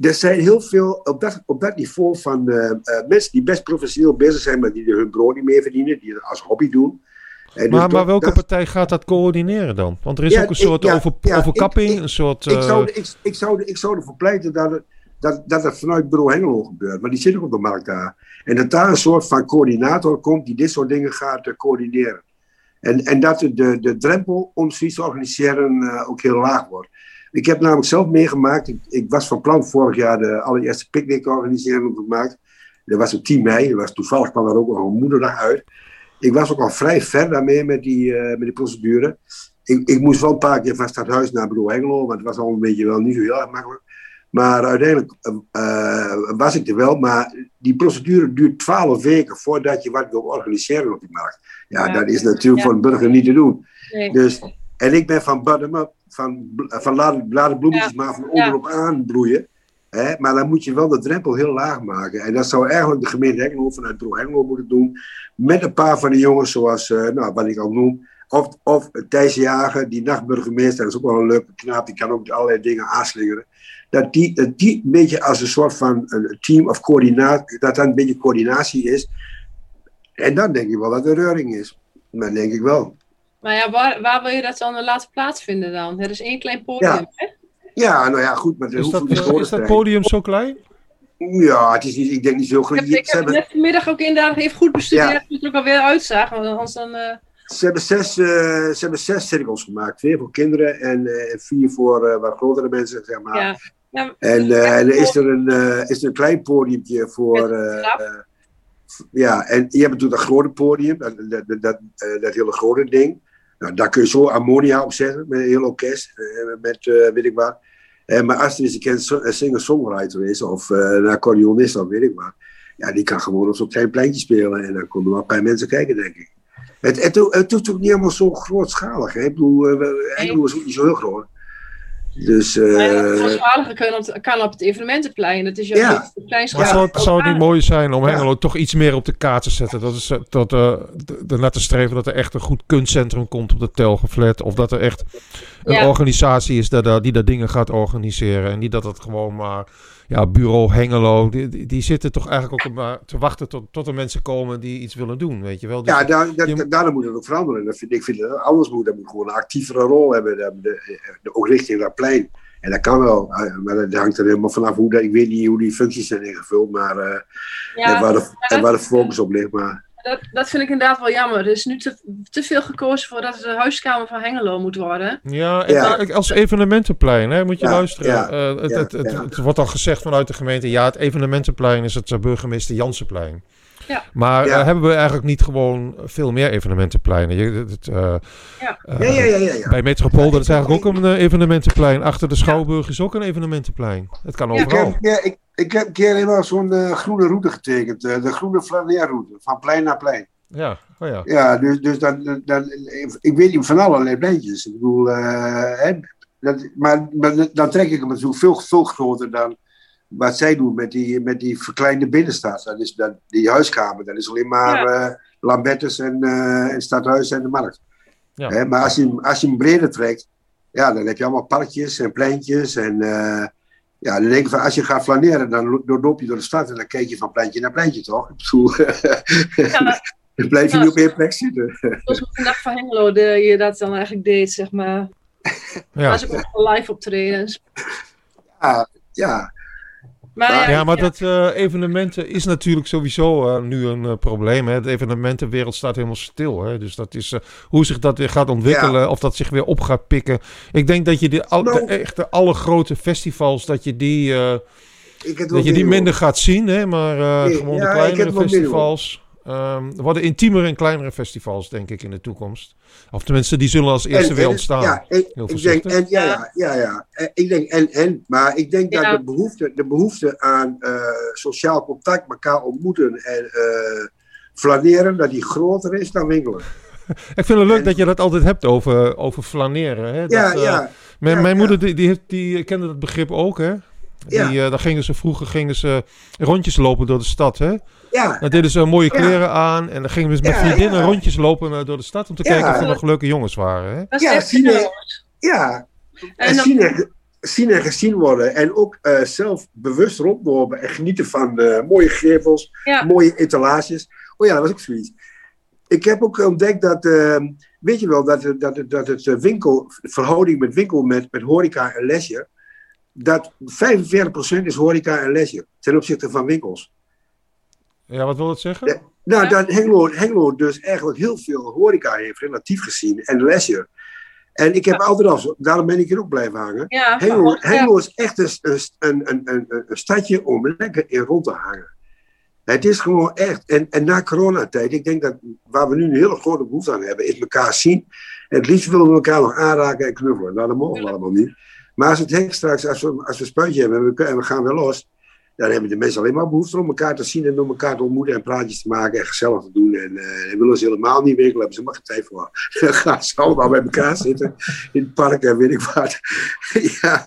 er zijn heel veel op dat, op dat niveau van eh, mensen die best professioneel bezig zijn, maar die er hun brood niet mee verdienen. Die het als hobby doen. En dus Maar, maar welke dat- partij gaat dat coördineren dan? Want er is Ja, ook een ik- soort ja, over, ja, overkapping, ik- ik- een soort... ik, zou, ik, ik, zou, ik zou ervoor pleiten dat het, dat, dat het vanuit Bureau Hengelo gebeurt. Maar die zit ook op de markt daar. En dat daar een soort van coördinator komt die dit soort dingen gaat eh, coördineren. En, en dat de, de, drempel om zoiets te organiseren eh, ook heel laag wordt. Ik heb namelijk zelf meegemaakt. Ik, ik was van plan vorig jaar de allereerste picknick te organiseren markt. Dat was op 10 mei. Dat was, toevallig kwam ook nog een moederdag uit. Ik was ook al vrij ver daarmee met die, eh, met die procedure. Ik, ik moest wel een paar keer van Stadhuis naar Bureau Hengelo, want het was al een beetje wel niet zo heel erg makkelijk. Maar uiteindelijk eh, eh, was ik er wel. Maar die procedure duurt twaalf weken voordat je wat wil organiseren op die markt. Ja, Ja. dat is natuurlijk Ja. voor een burger niet te doen. Nee. Dus, en ik ben van bottom-up, van, bl- van laat, laat de bloemetjes maar van onderop aan bloeien. Hè? Maar dan moet je wel de drempel heel laag maken. En dat zou eigenlijk de gemeente Hengelo vanuit Hengelo moeten doen. Met een paar van de jongens zoals, eh, nou, wat ik al noem. Of, of Thijs Jager, die nachtburgemeester, dat is ook wel een leuke knaap. Die kan ook allerlei dingen aanslingeren. Dat die, dat die een beetje als een soort van een team of coördinatie, dat dat een beetje coördinatie is. En dan denk ik wel dat er reuring is. Dat denk ik wel. Maar ja, waar, waar wil je dat dan laten plaatsvinden dan? Er is één klein podium, Ja. hè? Ja, nou ja, goed. Maar is, dat, eh, is dat podium zo klein? Ja, het is niet, ik denk niet zo Ik groot. heb, ik heb hebben, net vanmiddag ook inderdaad even goed bestudeerd Ja. hoe het er ook alweer uitzag. Want anders dan... eh, ze hebben, zes, eh, ze hebben zes cirkels gemaakt. Twee voor kinderen en eh, vier voor eh, wat grotere mensen, zeg maar. ja. Ja, En, en er is er een, eh, is er een klein podiumpje voor. eh, ja, en je hebt natuurlijk dat grote podium, dat, dat, dat, dat, dat hele grote ding. Nou, daar kun je zo ammonia op zetten met een heel orkest, met weet ik wat. Eh, maar als er eens een singer-songwriter is, of een accordeonist, of weet ik wat. Ja, die kan gewoon op zo'n klein pleintje spelen. En dan komen er wel een paar mensen kijken, denk ik. Het, het, het doet ook niet helemaal zo grootschalig. Hè? Ik bedoel, we- Hengelo is ook niet zo heel groot. Dus, eh, Maar het grootschalige kan op, kan op het evenementenplein. Dat is Ja. Maar zou, het, zou het niet mooi zijn om Ja. Hengelo toch iets meer op de kaart te zetten? Dat is eh, dat, eh, de- ernaar te streven dat er echt een goed kunstcentrum komt op de Telgeflat. Of dat er echt een Ja. organisatie is dat, dat- die dat dingen gaat organiseren. En niet dat het gewoon maar... Ja, bureau Hengelo, die, die, zitten toch eigenlijk ook maar te wachten tot, tot er mensen komen die iets willen doen, weet je wel. Dus Ja, daar, dat, je- daarom moet het ook veranderen. Dat vind, ik vind dat het anders moet. Dat moet gewoon een actievere rol hebben. De, de, ook richting dat plein. En dat kan wel. eh, Maar dat hangt er helemaal vanaf hoe dat, ik weet niet hoe die functies zijn ingevuld. Maar eh, en Ja, waar, de, en waar de focus op ligt. Maar dat, dat vind ik inderdaad wel jammer. Er is nu te, te veel gekozen voor dat het de huiskamer van Hengelo moet worden. Ja, als evenementenplein, hè, moet je Ja, luisteren. ja, Eh, het, ja, het, het, ja. het wordt al gezegd vanuit de gemeente, ja, het evenementenplein is het eh, burgemeester Jansenplein. Ja. Maar Ja. eh, hebben we eigenlijk niet gewoon veel meer evenementenpleinen? Je, het, eh, Ja. eh, ja, ja, ja. ja, ja. Bij Metropool, dat is eigenlijk ook een evenementenplein. Achter de Schouwburg is ook een evenementenplein. Het kan Ja. Ik, heb, overal. een keer- ik, ik heb een keer helemaal zo'n groene route getekend. eh, de groene flaneerroute. Van plein naar plein. Ja, oh ja. Ja, dus, dus dan, dan, ik weet niet van allerlei bandjes. Ik bedoel, eh, hè, dat, maar, maar dan trek ik hem natuurlijk veel, veel groter dan wat zij doen met die, met die verkleinde binnenstad. Dat is dat, die huiskamer, dat is alleen maar Ja. eh, Lambertus en, eh en Stadhuis en de Markt. Ja. Hè, maar als je, hem- als je hem breder trekt, ja, dan heb je allemaal parkjes en pleintjes. En eh, ja, dan denk ik van, als je gaat flaneren, dan lo- dan loop je door de stad en dan kijk je van pleintje naar pleintje, toch? Ik bedoel, Ja, dan blijf je niet op één plek zitten. zoals met de Nacht van Hengelo de, je dat dan eigenlijk deed, zeg maar. Ja. Als ik ook live optredens. Ja, ja. Maar ja, Ja, maar dat eh, evenementen is natuurlijk sowieso eh, nu een eh, probleem. Hè. De evenementenwereld staat helemaal stil. Hè. Dus dat is eh, hoe zich dat weer gaat ontwikkelen, of dat zich weer op gaat pikken. Ik denk dat je de, al, de Nou. echte alle grote festivals, dat je die, eh, Ik heb dat je die minder gaat zien. Hè. Maar eh, Nee, gewoon ja, de kleinere festivals. Ehm, er worden intiemere en kleinere festivals, denk ik, in de toekomst. Of tenminste, die zullen als eerste weer ontstaan. Ja, ik, Heel ik denk, en, ja, ja, ja, ja. Ik denk en, en. Maar ik denk dat de, behoefte, de behoefte aan eh, sociaal contact, elkaar ontmoeten en eh flaneren, dat die groter is dan winkelen. Ik vind het leuk En- dat je dat altijd hebt over, over flaneren. Hè. Dat, Ja, eh, ja. Mijn, Ja, mijn ja. moeder die, die, heeft, die kende dat begrip ook, hè? Die, Ja. eh, daar gingen ze, vroeger gingen ze rondjes lopen door de stad, hè? Ja, Dan deden ze mooie Ja. kleren aan en dan gingen ze met Ja, vriendinnen ja. rondjes lopen eh, door de stad om te Ja. kijken of er nog leuke jongens waren, hè? dat is Ja, echt zie je. zinloos. ja. En, En dan, zien, en, zien en gezien worden. En ook eh, zelf bewust rondlopen en genieten van mooie gevels, Ja. mooie etalages. Oh ja, dat was ook zoiets. Ik heb ook ontdekt dat, eh, weet je wel, dat, het- dat, dat het winkel, de verhouding met winkel met, met horeca en leisure, dat 45% is horeca en leisure ten opzichte van winkels. Ja, wat wil dat zeggen? Nou, Ja. dat Hengelo, Hengelo dus eigenlijk heel veel horeca heeft, relatief gezien, en leisure. En ik heb altijd al, zo- daarom ben ik hier ook blijven hangen. ja, Hengelo, ja. Hengelo is echt een, een, een, een, een, een stadje om lekker in rond te hangen. Het is gewoon echt, en, en na coronatijd, ik denk dat waar we nu een hele grote behoefte aan hebben, is elkaar zien. En het liefst willen we elkaar nog aanraken en knuffelen. Nou, dat mogen we allemaal niet. Maar als het hek straks, als we, als we een spuitje hebben en we, en we gaan weer los, dan hebben de mensen alleen maar behoefte om elkaar te zien en om elkaar te ontmoeten en praatjes te maken en gezellig te doen. En eh en willen ze helemaal niet winkelen, hebben ze maar geen tijd voor. Dan gaan ze allemaal bij elkaar zitten in het park en weet ik wat. ja,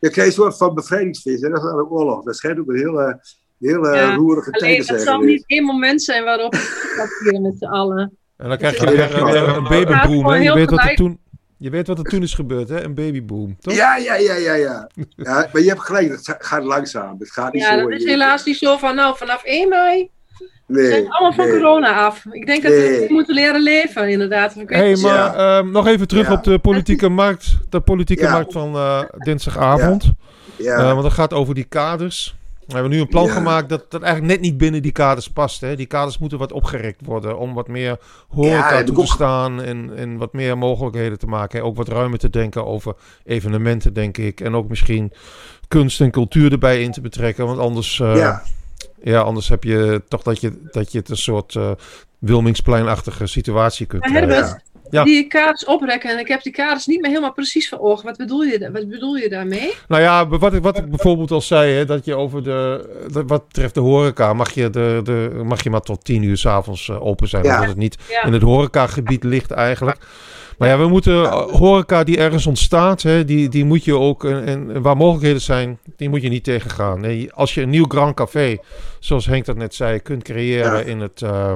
je krijgt een soort van bevrijdingsfeest. En dat is eigenlijk oorlog. Dat schijnt ook een hele, hele Ja, roerige tijd Alleen, te het zijn zal geweest. niet één moment zijn waarop we dat vieren met z'n allen. En dan krijg je weer ja, een, een babyboom? Je heel weet, wat er gelijk. toen, je weet wat er toen is gebeurd, hè? Een babyboom, toch? Ja, ja, ja, ja, ja, ja. Maar je hebt gelijk, het gaat langzaam. Het gaat niet Ja, zo. dat is helaas niet zo van, nou, vanaf 1 mei Nee, zijn allemaal van nee. corona af. Ik denk dat Nee. we moeten leren leven, inderdaad. Hé, hey, maar ehm, nog even terug Ja. op de politieke markt. De politieke Ja. markt van eh, dinsdagavond. Ja, Eh, want dat gaat over die kaders. We hebben nu een plan Ja. gemaakt dat dat eigenlijk net niet binnen die kaders past. Hè. Die kaders moeten wat opgerekt worden om wat meer Ja, horeca heb toe te staan en, en wat meer mogelijkheden te maken. Ook wat ruimer te denken over evenementen, denk ik. En ook misschien kunst en cultuur erbij in te betrekken. Want anders, eh, ja. ja. anders heb je toch dat je, dat je het een soort eh Wilmingspleinachtige situatie kunt. Herbert, Ja. die kaders oprekken. En ik heb die kaders niet meer helemaal precies voor ogen. Wat bedoel je, wat bedoel je daarmee? Nou ja, wat ik, wat ik bijvoorbeeld al zei, hè, dat je over de, de- wat betreft de horeca, mag je, de, de, mag je maar tot tien uur s'avonds avonds open zijn, Ja. omdat het niet Ja. in het horecagebied ligt eigenlijk. Maar ja, we moeten eh, horeca die ergens ontstaat, hè, die, die moet je ook, en, en waar mogelijkheden zijn, die moet je niet tegengaan. Nee, als je een nieuw Grand Café, zoals Henk dat net zei, kunt creëren Ja. in het... eh,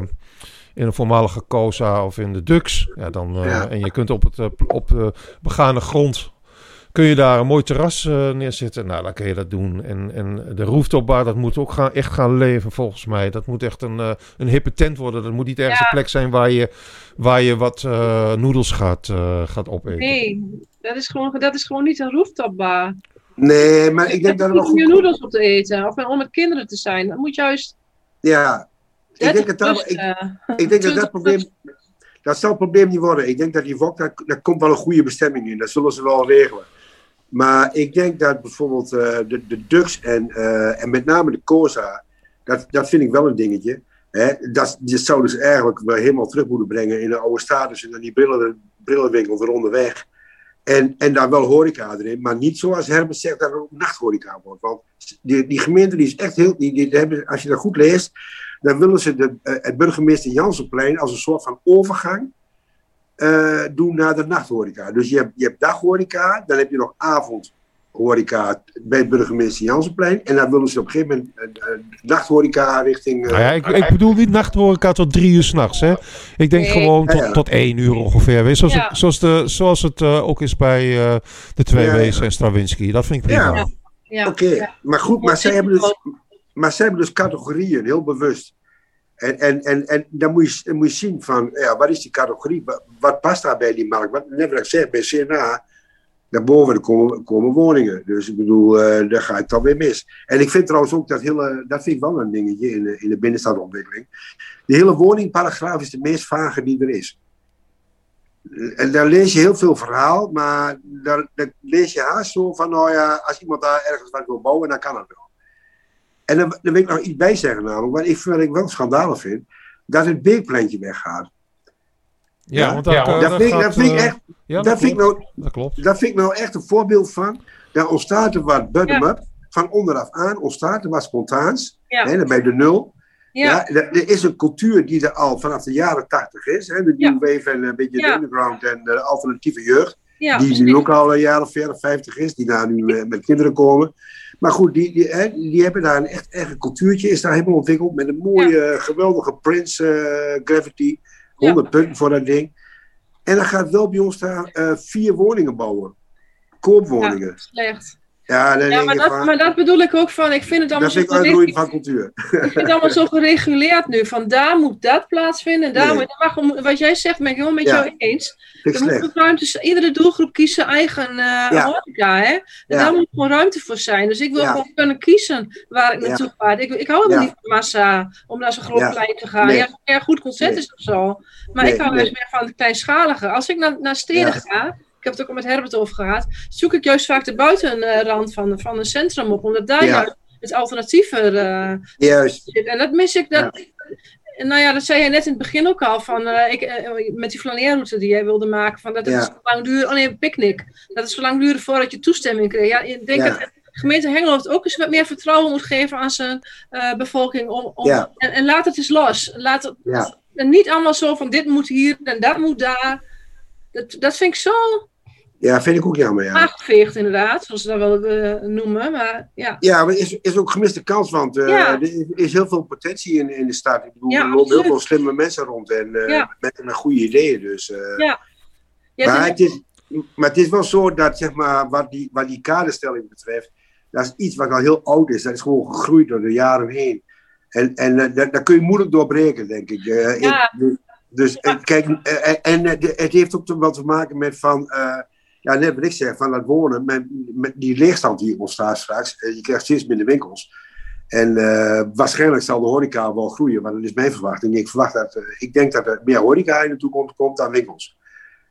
in een voormalige Cosa of in de Dux. Ja, dan, eh, Ja. En je kunt op het eh, op de begane grond kun je daar een mooi terras eh, neerzetten. Nou, dan kun je dat doen. En, en de rooftopbar, dat moet ook gaan, echt gaan leven volgens mij. Dat moet echt een, eh, een hippe tent worden. Dat moet niet ergens Ja. een plek zijn waar je, waar je wat eh noedels gaat, eh, gaat opeten. Nee, dat is gewoon, dat is gewoon niet een rooftopbar. Nee, maar ik denk dat wel niet om je noedels op te eten. Of om met kinderen te zijn. Dat moet juist... Ja, ik denk, dat, dat, 30 ik, ik denk dat 20 dat probleem. Dat zal het probleem niet worden. Ik denk dat die VOC, daar, daar komt wel een goede bestemming in. Dat zullen ze wel regelen. Maar ik denk dat bijvoorbeeld eh, de, de Dux en, eh, en met name de Cosa, dat, dat vind ik wel een dingetje. Hè? Dat, die zouden ze eigenlijk wel helemaal terug moeten brengen in de oude status en dan die brillen, brillenwinkel eronder weg. En, en daar wel horeca erin, maar niet zoals Herbert zegt dat er ook nachthoreca wordt. Want die, die gemeente die is echt heel, die, die hebben, als je dat goed leest, dan willen ze de, eh, het burgemeester Jansenplein als een soort van overgang eh, doen naar de nachthoreca. Dus je hebt, je hebt daghoreca, dan heb je nog avondhoreca bij burgemeester Jansenplein. En dan willen ze op een gegeven moment een nachthoreca richting... eh, Nou ja, ik, ik bedoel niet nachthoreca tot drie uur s'nachts, hè. Ik denk Nee. gewoon tot, Ja, ja. tot één uur ongeveer. Weet Zoals, Ja. het, zoals, de, zoals het ook is bij eh, de twee. W's en Stravinsky. Dat vind ik prima. Ja. Ja. Oké, Ja. maar goed, maar Ja, zij, hebben dus. Maar zij hebben dus categorieën, heel bewust. En, en, en, en dan, moet je, moet je zien van, ja, wat is die categorie? Wat, past daar bij die markt? Wat, net wat ik zeg, bij CNA, daarboven komen, komen woningen. Dus ik bedoel, eh, daar ga ik dan weer mis. En ik vind trouwens ook dat hele, dat vind ik wel een dingetje in de, in de binnenstadontwikkeling. De hele woningparagraaf is de meest vage die er is. En daar lees je heel veel verhaal, maar daar, daar lees je haast zo van, nou ja, als iemand daar ergens wat wil bouwen, dan kan het wel. En dan, dan wil ik nog iets bij zeggen namelijk, wat ik, wat ik wel schandalig vind, dat het beekplantje weggaat. Ja, Ja, want ja, eh, dat vind, ik- gaat, dat vind ik eh, echt, ja, dat dat, vind ik klopt, nou, dat klopt. dat vind ik nou echt een voorbeeld van. Daar ontstaat er wat bottom-up, van onderaf aan ontstaat er wat spontaans. Ja. Hè, dan bij de nul. Ja. Ja. er, is een cultuur die er al vanaf de jaren tachtig is. Hè, de Ja. New Wave en een beetje Ja. de underground en de alternatieve jeugd. Ja, die nu ook al een jaar of 40, 50 is. Die daar nu met, met kinderen komen. Maar goed, die, die, hè, die hebben daar een echt eigen cultuurtje. Is daar helemaal ontwikkeld met een mooie, geweldige Prince eh, Gravity. 100 punten voor dat ding. En dan gaat wel bij ons daar eh, vier woningen bouwen. Koopwoningen. Slecht. Ja, Ja, maar dat, van, maar dat bedoel ik ook van, ik vind het allemaal dat vind ik zo van cultuur. Ik vind het allemaal zo gereguleerd nu. Van daar moet dat plaatsvinden. En daar Nee. moet, dat mag, om- wat jij zegt, ben ik helemaal met Ja. jou eens. Er moet slecht. ook ruimte zijn. Iedere doelgroep kiest zijn eigen Ja. horeca. Hè? En daar moet gewoon ruimte voor zijn. Dus ik wil gewoon kunnen kiezen waar ik naartoe ga. Ik, ik hou helemaal niet van massa om naar zo'n groot plein te gaan. Nee. Ja, een erg goed concert Nee. is of zo. Maar ik hou juist meer van het kleinschalige. Als ik naar, naar steden ga, ik heb het ook al met Herbert over gehad, zoek ik juist vaak de buitenrand van, van een centrum op. Omdat daar Ja. het alternatiever eh, Juist. zit. En dat mis ik. Dat, en Nou ja, dat zei jij net in het begin ook al. Van, eh, ik, eh, met die flaneerroute die jij wilde maken. Van dat het Ja. zo lang duurde. Oh nee, een picknick. Dat het zo lang duurde voordat je toestemming kreeg. Ja, ik denk dat de gemeente Hengelo het ook eens wat meer vertrouwen moet geven aan zijn bevolking. Om, om, Ja. en, en laat het eens los. Laat het, Ja. en niet allemaal zo van dit moet hier en dat moet daar. Dat, dat vind ik zo Ja, vind ik ook jammer. Ja, aangeveegd inderdaad. Zoals ze dat wel eh, noemen. Maar ja. ja maar is, is ook gemiste kans, want eh, Ja. er is, is heel veel potentie in, in de stad. Ik bedoel, Ja, er lopen heel veel slimme mensen rond en eh, Ja. met, met goede ideeën. Dus, Ja, maar, het is, maar het is wel zo dat, zeg maar, wat die, wat die kaderstelling betreft, dat is iets wat al heel oud is. Dat is gewoon gegroeid door de jaren heen. En, en daar, daar kun je moeilijk doorbreken, denk ik. Ja. ik- dus eh, kijk, en de- het heeft ook te- wat te maken met van, ja, net wat ik zeg, van dat wonen, met, die leegstand die ontstaat straks. Eh, je krijgt steeds minder winkels. En eh, waarschijnlijk zal de horeca wel groeien, maar dat is mijn verwachting. Ik verwacht dat, eh, ik denk dat er meer horeca in de toekomst komt dan winkels.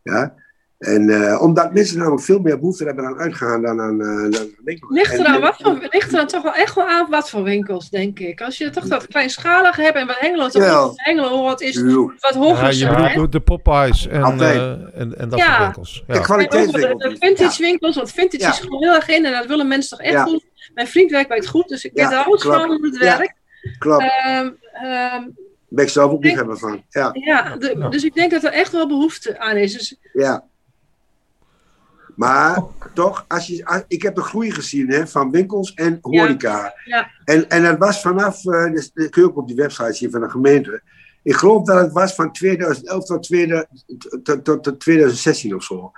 Ja? En eh, omdat mensen namelijk veel meer behoefte hebben aan uitgaan dan aan, eh dan winkels. Ligt En- eraan, wat voor, ligt eraan toch wel echt wel aan wat voor winkels, denk ik. Als je toch dat kleinschalige hebt en wat Hengelo toch niet Hengelo wat is wat hoger Ja, je bedoelt de, de Popeyes en, eh, en, en dat Ja. soort winkels. De Ja. Ook de, kwaliteitswinkels. de vintage winkels, want vintage Ja. is gewoon heel erg in en dat willen mensen toch echt Ja. doen. Mijn vriend werkt bij het goed, dus ik Ja, weet er alles klopt. van hoe het Ja. werkt. Klopt, Ehm, ehm, ben ik zelf ook niet hebben van. Ja, ja, de- dus ik denk dat er echt wel behoefte aan is. Dus, ja. Maar toch, als je, als- ik heb de groei gezien hè, van winkels en horeca. Ja. En, en dat was vanaf, eh, dus, dat kun je ook op die website zien van de gemeente. Ik geloof dat het was van 2011 tot, 2000 tot, tot, tot 2016 of zo.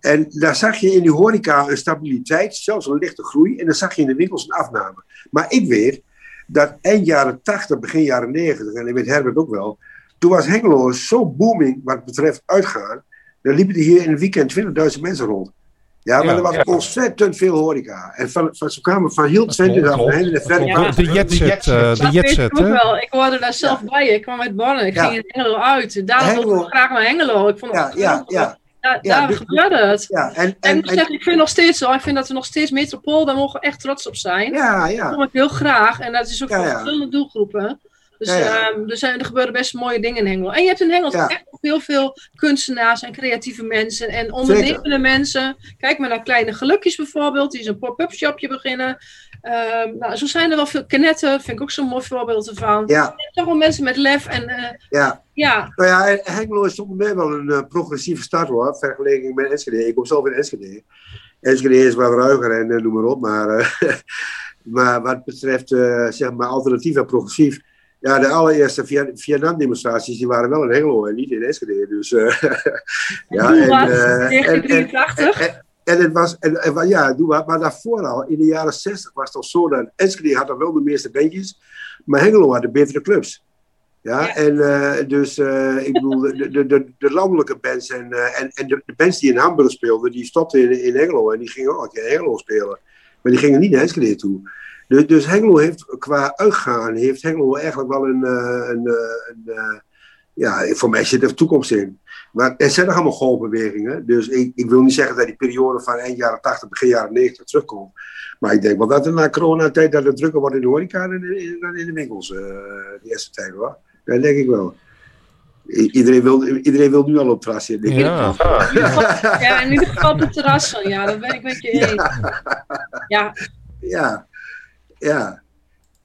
En daar zag je in die horeca een stabiliteit, zelfs een lichte groei. En dan zag je in de winkels een afname. Maar ik weet dat eind jaren 80, begin jaren 90, en ik weet Herbert ook wel. Toen was Hengelo zo booming wat betreft uitgaan. Dan liepen er hier in een weekend 20.000 mensen rond. Ja, maar Ja, er was ja. ontzettend veel horeca. En van, van, ze kwamen van heel Twente af en de verre Ja. De jetset, eh, de dat jetset, hè? wel. Ik hoorde daar zelf bij. Ik kwam uit Borne. Ik Ja. ging in Hengelo uit. Daarom wilde ik graag naar Hengelo. Ik vond het Ja, ja, ja. Daar, Ja, daar dus- gebeurde het. ja. En, En, ik en, moet en, zeggen, ik vind nog steeds zo. Ik vind dat we nog steeds metropool, daar mogen we echt trots op zijn. ja, Dat ja. kom ik heel graag. En dat is ook Ja, voor ja. verschillende doelgroepen. Dus Ja, ja. ehm, er, zijn, er gebeuren best mooie dingen in Hengelo. En je hebt in Hengelo echt heel veel kunstenaars en creatieve mensen en ondernemende mensen. Kijk maar naar Kleine Gelukjes bijvoorbeeld, die is een pop-up shopje beginnen. Ehm, nou, zo zijn er wel veel. Kenetten vind ik ook zo'n mooi voorbeeld ervan. Ja, Toch wel mensen met lef en eh, ja. ja, Nou ja, en Hengelo is toch mij wel een eh, progressieve stad hoor, vergeleken met Enschede. Ik kom zelf in Enschede. Enschede is wat ruiger en eh, noem maar op, maar, eh, maar wat betreft eh, zeg maar alternatief en progressief, ja, de allereerste Vietnam-demonstraties die waren wel in Hengelo en niet in Enschede. Dus eh, ja, eh, en- en- 1983. en- en het was, en, en, ja, doe. Maar daarvoor al, in de jaren 60 was het al zo dat Enschede had dan wel de meeste bandjes, maar Hengelo had de betere clubs. Ja, Ja. en eh, dus, ik bedoel, de, de, de, de landelijke bands en, en, en de, de bands die in Hamburg speelden, die stopten in, in Hengelo en die gingen ook in Hengelo spelen. Maar die gingen niet naar Enschede toe. Dus, dus Hengelo heeft qua uitgaan, heeft Hengelo eigenlijk wel een, eh, een, eh, een, eh, ja, voor mij zit er toekomst in. Maar er zijn nog allemaal golfbewegingen. Dus ik, ik wil niet zeggen dat die periode van eind jaren 80, begin jaren 90 terugkomt. Maar ik denk wel dat er na coronatijd dat het drukker wordt in de horeca en in, in, dan in de winkels. eh de eerste tijd hoor. Dat denk ik wel. I- Iedereen wil, iedereen wil nu al op het terras zitten. Ja. ja, in ieder geval op het terras. van, Ja, dat ben ik met je eens. Ja, Ja, ja.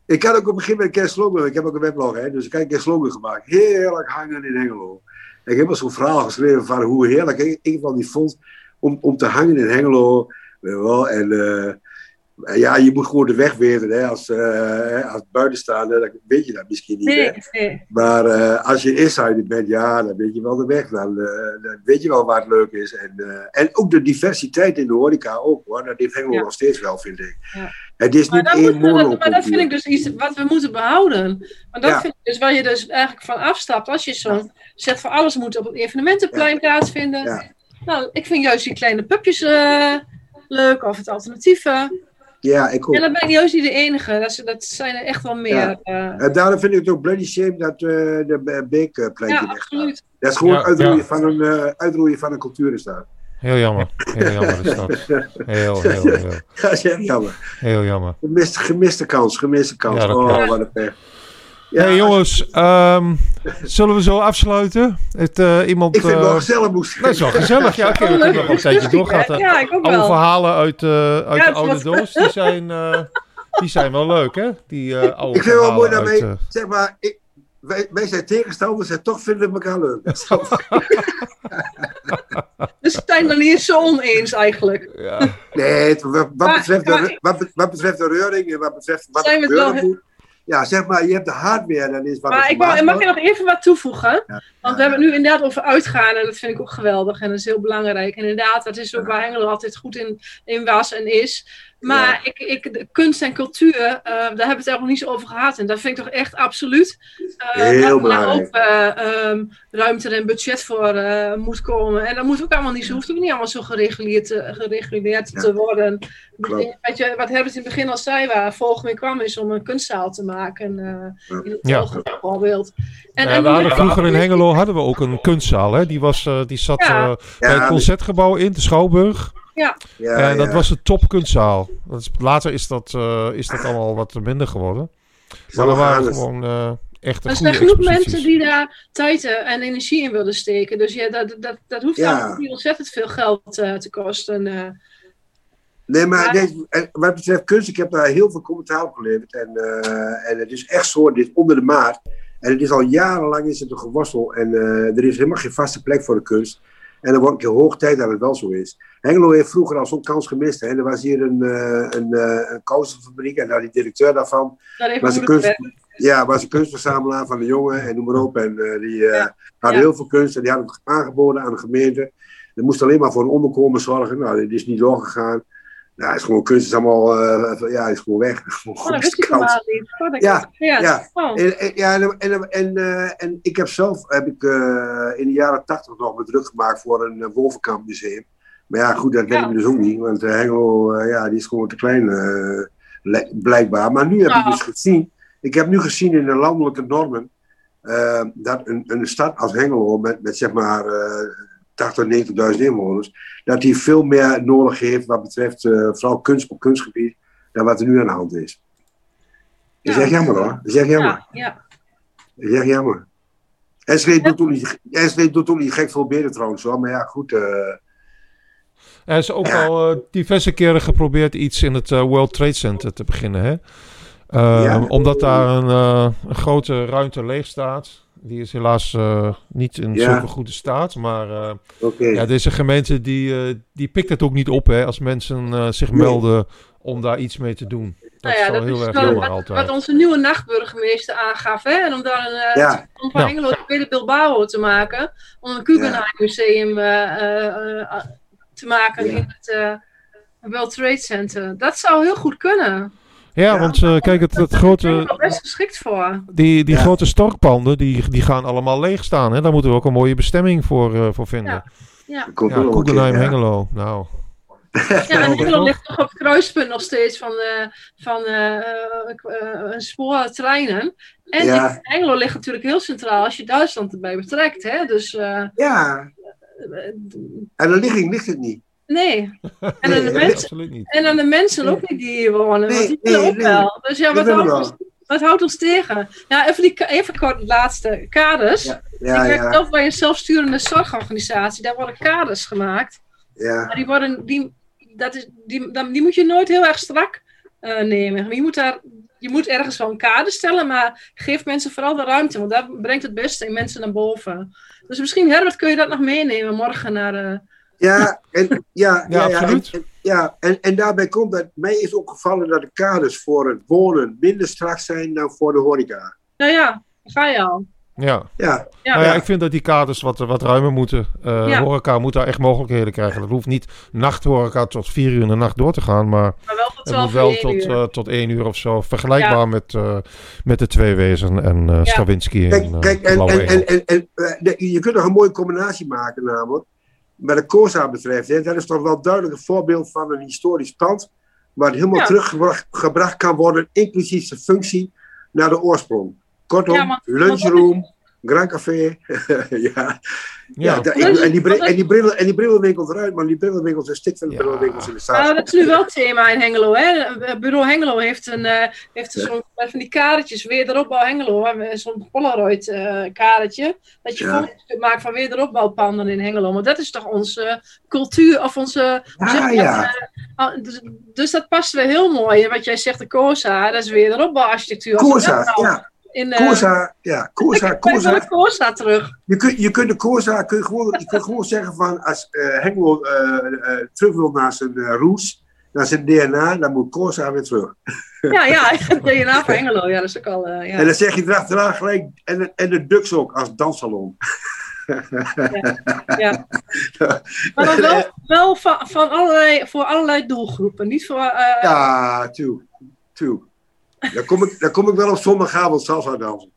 Ik had ook op een gegeven moment een keer slogan. Ik heb ook een weblog, hè, dus ik heb een keer slogan gemaakt. Heerlijk hangen in Hengelo. En ik heb wel zo'n verhaal geschreven van hoe heerlijk ik, ik wel niet vond om, om te hangen in Hengelo. Weet je wel, en eh, ja, je moet gewoon de weg weten. Hè, als, eh, als buitenstaander, dan weet je dat misschien niet. Nee, nee. Maar eh, als je insider bent, ja, dan weet je wel de weg. Dan, dan weet je wel waar het leuk is. En, en ook de diversiteit in de horeca ook, hoor. Dat heeft Hengelo Ja. nog steeds wel, vind ik. Ja. Het is Maar, niet dat één dat, maar dat monocultuur. vind ik dus iets wat we moeten behouden. Maar dat Ja. vind ik dus waar je dus eigenlijk van afstapt. Als je zo'n zegt van alles moet op het evenementenplein plaatsvinden. Ja. Nou, ik vind juist die kleine pupjes eh, leuk of het alternatieve. Ja, ik ook. En dan ben ik juist niet de enige. Dat, dat zijn er echt wel meer. Ja. Ja, En daarom vind ik het ook bloody shame dat eh, de beekpleintje ja absoluut. Dat is gewoon Ja, uitroeien, ja. Van een, eh, uitroeien van een cultuur is dat. Heel jammer. Heel jammer is dat. Heel, heel, heel, Dat is echt jammer. heel jammer. Gemiste, gemiste kans, gemiste kans. Ja, dat oh, wat een pech. Ja, hey jongens, ehm, zullen we zo afsluiten? Het, eh, iemand, ik vind het wel eh, gezellig, moest Dat is wel gezellig. Ja, oké, we kunnen nog een tijdje doorgaan. Ja, ik ook Oude wel. verhalen uit, eh, uit Ja, de oude was- doos, die zijn, eh, die zijn wel leuk, hè? Die eh, oude Ik vind het wel mooi eh, zeg maar, ik, wij, wij zijn tegenstanders en toch vinden we elkaar leuk. Dat is wel- Dus we zijn het nog niet eens zo oneens eigenlijk. ja. Nee, wat, wat Maar- betreft de, wat, wat betreft de reuring en wat betreft wat Zijn er we het gebeuren wel- moet. Ja, zeg maar, je hebt de hardware, dan is wat Maar er ik wou, mag je nog even wat toevoegen? Ja. Want we hebben het nu inderdaad over uitgaan en dat vind ik ook geweldig en dat is heel belangrijk. En inderdaad, dat is ook waar Hengelo altijd goed in, in was en is. Maar ik, ik, de kunst en cultuur, eh, daar hebben we het eigenlijk nog niet zo over gehad. En dat vind ik toch echt absoluut. eh, Heel dat er belangrijk. ook eh, ehm, ruimte en budget voor eh, moet komen. En dat moet ook allemaal niet zo, hoeft ook niet allemaal zo gereguleerd, te- gereguleerd Ja. te worden. Klopt. Weet je, wat Herbert in het begin al zei, waar volgende week kwam, is om een kunstzaal te maken. eh, in het Ja. volgende bijvoorbeeld. En, Ja, en we hadden vroeger in Hengelo hadden we ook een kunstzaal. Hè? Die, was, eh, die zat Ja. bij het Ja, concertgebouw in, de Schouwburg. Ja, en dat ja. was de topkunstzaal. Dat is, later is dat, eh, is dat allemaal wat minder geworden. Maar er waren Hannes. gewoon eh echt er zijn genoeg mensen die daar tijd eh, en energie in willen steken. Dus ja, dat, dat, dat hoeft Ja. niet ontzettend veel geld eh, te kosten. eh. Nee, maar en wat betreft kunst, ik heb daar heel veel commentaar op geleverd. En, eh, en het is echt zo, dit is onder de maat. En het is al jarenlang is het een geworstel. En eh, er is helemaal geen vaste plek voor de kunst. En dan wordt keer hoog tijd dat het wel zo is. Hengelo heeft vroeger al zo'n kans gemist. Hè. Er was hier een, eh een, eh, een kousenfabriek en daar die directeur daarvan. Daar Was een kunst, ja, was een kunstverzamelaar van de jongen en noem maar op. En eh, die Ja. hadden Ja. heel veel kunst en die hadden het aangeboden aan de gemeente. Er moest alleen maar voor een onderkomen zorgen. Nou, dit is niet doorgegaan. Nou, is gewoon kunst is allemaal, eh, ja, is gewoon weg. Gewoon Oh, dat wist ik koud. helemaal niet. Oh, dat- Ja, ja. ja. Oh. En, en, ja, en, en, en, eh, en ik heb zelf heb ik, eh, in de jaren tachtig nog me druk gemaakt voor een Wolvenkamp museum. Maar ja, goed, dat weet Ja. ik dus ook niet. Want Hengelo, ja, die is gewoon te klein, blijkbaar. Maar nu heb Ja. ik dus gezien, ik heb nu gezien in de landelijke normen, dat een, een stad als Hengelo met, met zeg maar uh, 80, 90.000 inwoners, dat die veel meer nodig heeft wat betreft uh, vooral kunst op kunstgebied, dan wat er nu aan de hand is. Dat is echt jammer hoor. Dat is echt jammer. Ja, ja. Dat is echt jammer. Enschede doet ook niet, Enschede doet ook niet gek veel beter trouwens hoor. Maar ja, goed. eh, Er is ook Ja. al eh, diverse keren geprobeerd iets in het eh, World Trade Center te beginnen. Hè? Eh, Ja. Omdat daar een, eh, een grote ruimte leeg staat. Die is helaas eh, niet in Ja. zulke goede staat. Maar eh, ja, deze gemeente die, eh, die pikt het ook niet op hè, als mensen eh, zich Nee. melden om daar iets mee te doen. Dat Nou ja, is wel dat heel is erg wel jammer wat, altijd. wat onze nieuwe nachtburgemeester aangaf. Hè? En om daar een uh, Ja. om van Ja. Hengelo tweede Bilbao te maken. Om een Guggenheim museum eh, eh, eh, te maken Ja. in het eh, World Trade Center. Dat zou heel goed kunnen. Ja, Ja. want eh, kijk, het, het ik grote, wel best geschikt voor. die, die Ja. grote storkpanden, die, die gaan allemaal leeg staan. Hè? Daar moeten we ook een mooie bestemming voor, eh, voor vinden. Ja. Een ja. Hengelo. Nou, ja en? Hengelo ligt toch op het kruispunt nog steeds van, eh, van eh, eh, een spoortreinen. En Ja. Hengelo ligt natuurlijk heel centraal als je Duitsland erbij betrekt. Hè? Dus eh, Ja, en de ligging ligt het niet. Nee. En aan de Nee, mensen absoluut niet. En aan de mensen ook niet die hier wonen, want Nee, die willen nee, ook nee. wel. Dus ja, wat houdt, wel. ons, wat houdt ons tegen? Ja, even, die, even kort het laatste. Kaders. Ja, ik werk ja. zelf bij een zelfsturende zorgorganisatie. Daar worden kaders gemaakt. ja. Maar die, worden, die, dat is, die, dan- die moet je nooit heel erg strak eh, nemen. Maar Je moet, daar, je moet ergens wel een kader stellen, maar geef mensen vooral de ruimte. Want dat brengt het beste in mensen naar boven. Dus misschien, Herbert, kun je dat nog meenemen morgen naar... eh, Ja, en, ja, ja, ja, absoluut. En, en- ja, en, en daarbij komt dat mij is opgevallen dat de kaders voor het wonen minder strak zijn dan voor de horeca. nou ja, ga je al. Ja. Ja, Ja, Nou ja, ik vind dat die kaders wat, wat ruimer moeten. Eh Ja. Horeca moet daar echt mogelijkheden krijgen. Dat hoeft niet nachthoreca tot vier uur in de nacht door te gaan. Maar maar wel tot het 12 moet wel tot, één uur. eh, tot één uur of zo. Vergelijkbaar Ja. met, eh, met de twee wezen en eh Ja. Stravinsky kijk, en, kijk en, en, en, en, en, de- je kunt nog een mooie combinatie maken namelijk. Wat de Corsa betreft, hè, dat is toch wel duidelijk een voorbeeld van een historisch pand. Waar helemaal Ja. teruggebracht gebracht kan worden, inclusief zijn functie, naar de oorsprong. Kortom, Ja, lunchroom, Grand Café. ja, ja. is- en, die, en, die brillen, en die brillenwinkels eruit, maar die brillenwinkels zijn stik van de Ja. brillenwinkels in de Nou, stad. dat is nu wel het thema in Hengelo. Hè? Eh, Bureau Hengelo heeft, een, eh, heeft Ja. zo'n van die kaartjes, wederopbouw Hengelo, zo'n Polaroid eh kaartje, dat je Ja. foto's kunt maken van wederopbouwpanden in Hengelo. Maar dat is toch onze cultuur, of onze... hoe zeg Ja, je dat? ja. Ah, dus, dus dat past weer heel mooi. Wat jij zegt, de Corsa, dat is wederopbouwarchitectuur. Corsa, nou ja. In, eh, Corsa, ja. Corsa, ik Corsa. de Corsa terug. Je kunt, je kunt de Corsa, kun je gewoon, je kunt gewoon zeggen van als eh Hengelo eh, terug wil naar zijn eh, roots, naar zijn DNA, dan moet Corsa weer terug. Ja, ja, DNA van Hengelo. Ja, dat is ook al... ja. En dan zeg je erachteraan gelijk, en, de- en de Dux ook als danssalon. Ja. Maar dan wel, wel van, van allerlei, voor allerlei doelgroepen. Niet voor. Ja, toe. Dan kom ik, dan kom ik wel op zondagavond salsa dansen.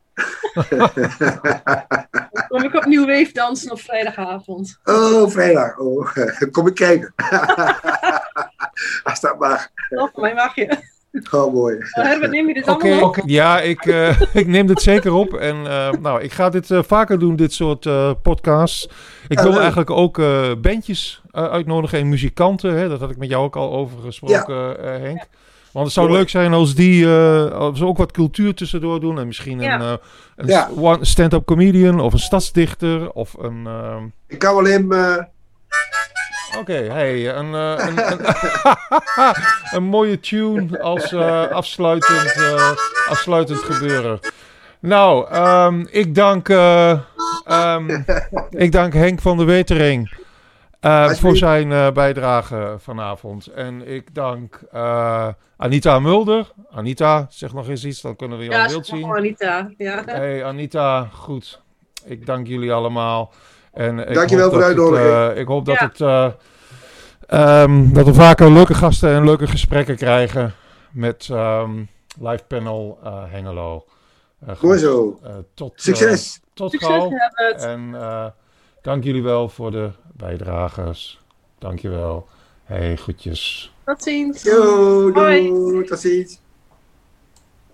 dan kom ik op Nieuw Weef dansen op vrijdagavond. Oh, vrijdag. Oh, kom ik kijken. Als dat mag. Voor mij mag je. Oh, mooi. Herbert, neem je dit Oké, allemaal op? ja, ik, eh, ik neem dit zeker op. En eh, nou, ik ga dit eh, vaker doen, dit soort eh, podcasts. Ik wil eigenlijk ook eh, bandjes eh, uitnodigen en muzikanten. Hè? Dat had ik met jou ook al over gesproken, eh, Henk. Want het zou leuk zijn als die eh, als ze ook wat cultuur tussendoor doen. En misschien Ja. een, eh, een Ja. stand-up comedian of een stadsdichter of een... eh, Ik kan eh, Oké, hey, een, eh, een, een, een mooie tune als eh, afsluitend, eh, afsluitend gebeuren. Nou, ehm, ik, dank, eh, ehm, ik dank Henk van der Wetering eh, voor zijn eh, bijdrage vanavond. En ik dank eh, Anita Mulder. Anita, zeg nog eens iets, dan kunnen we je Ja, al beeld zien. maar Anita. Ja. Hey Anita, goed. Ik dank jullie allemaal. En ik Dankjewel hoop voor de uitnodiging. eh, ik hoop dat, Ja. het, eh, ehm, dat we vaker leuke gasten en leuke gesprekken krijgen met ehm, live panel eh, Hengelo. Eh, goed, mooi zo. eh, tot, Succes. tot Succes, gauw. En eh, dank jullie wel voor de bijdragers. Dankjewel. Hey, groetjes. Tot ziens. Yo, doei. Tot ziens.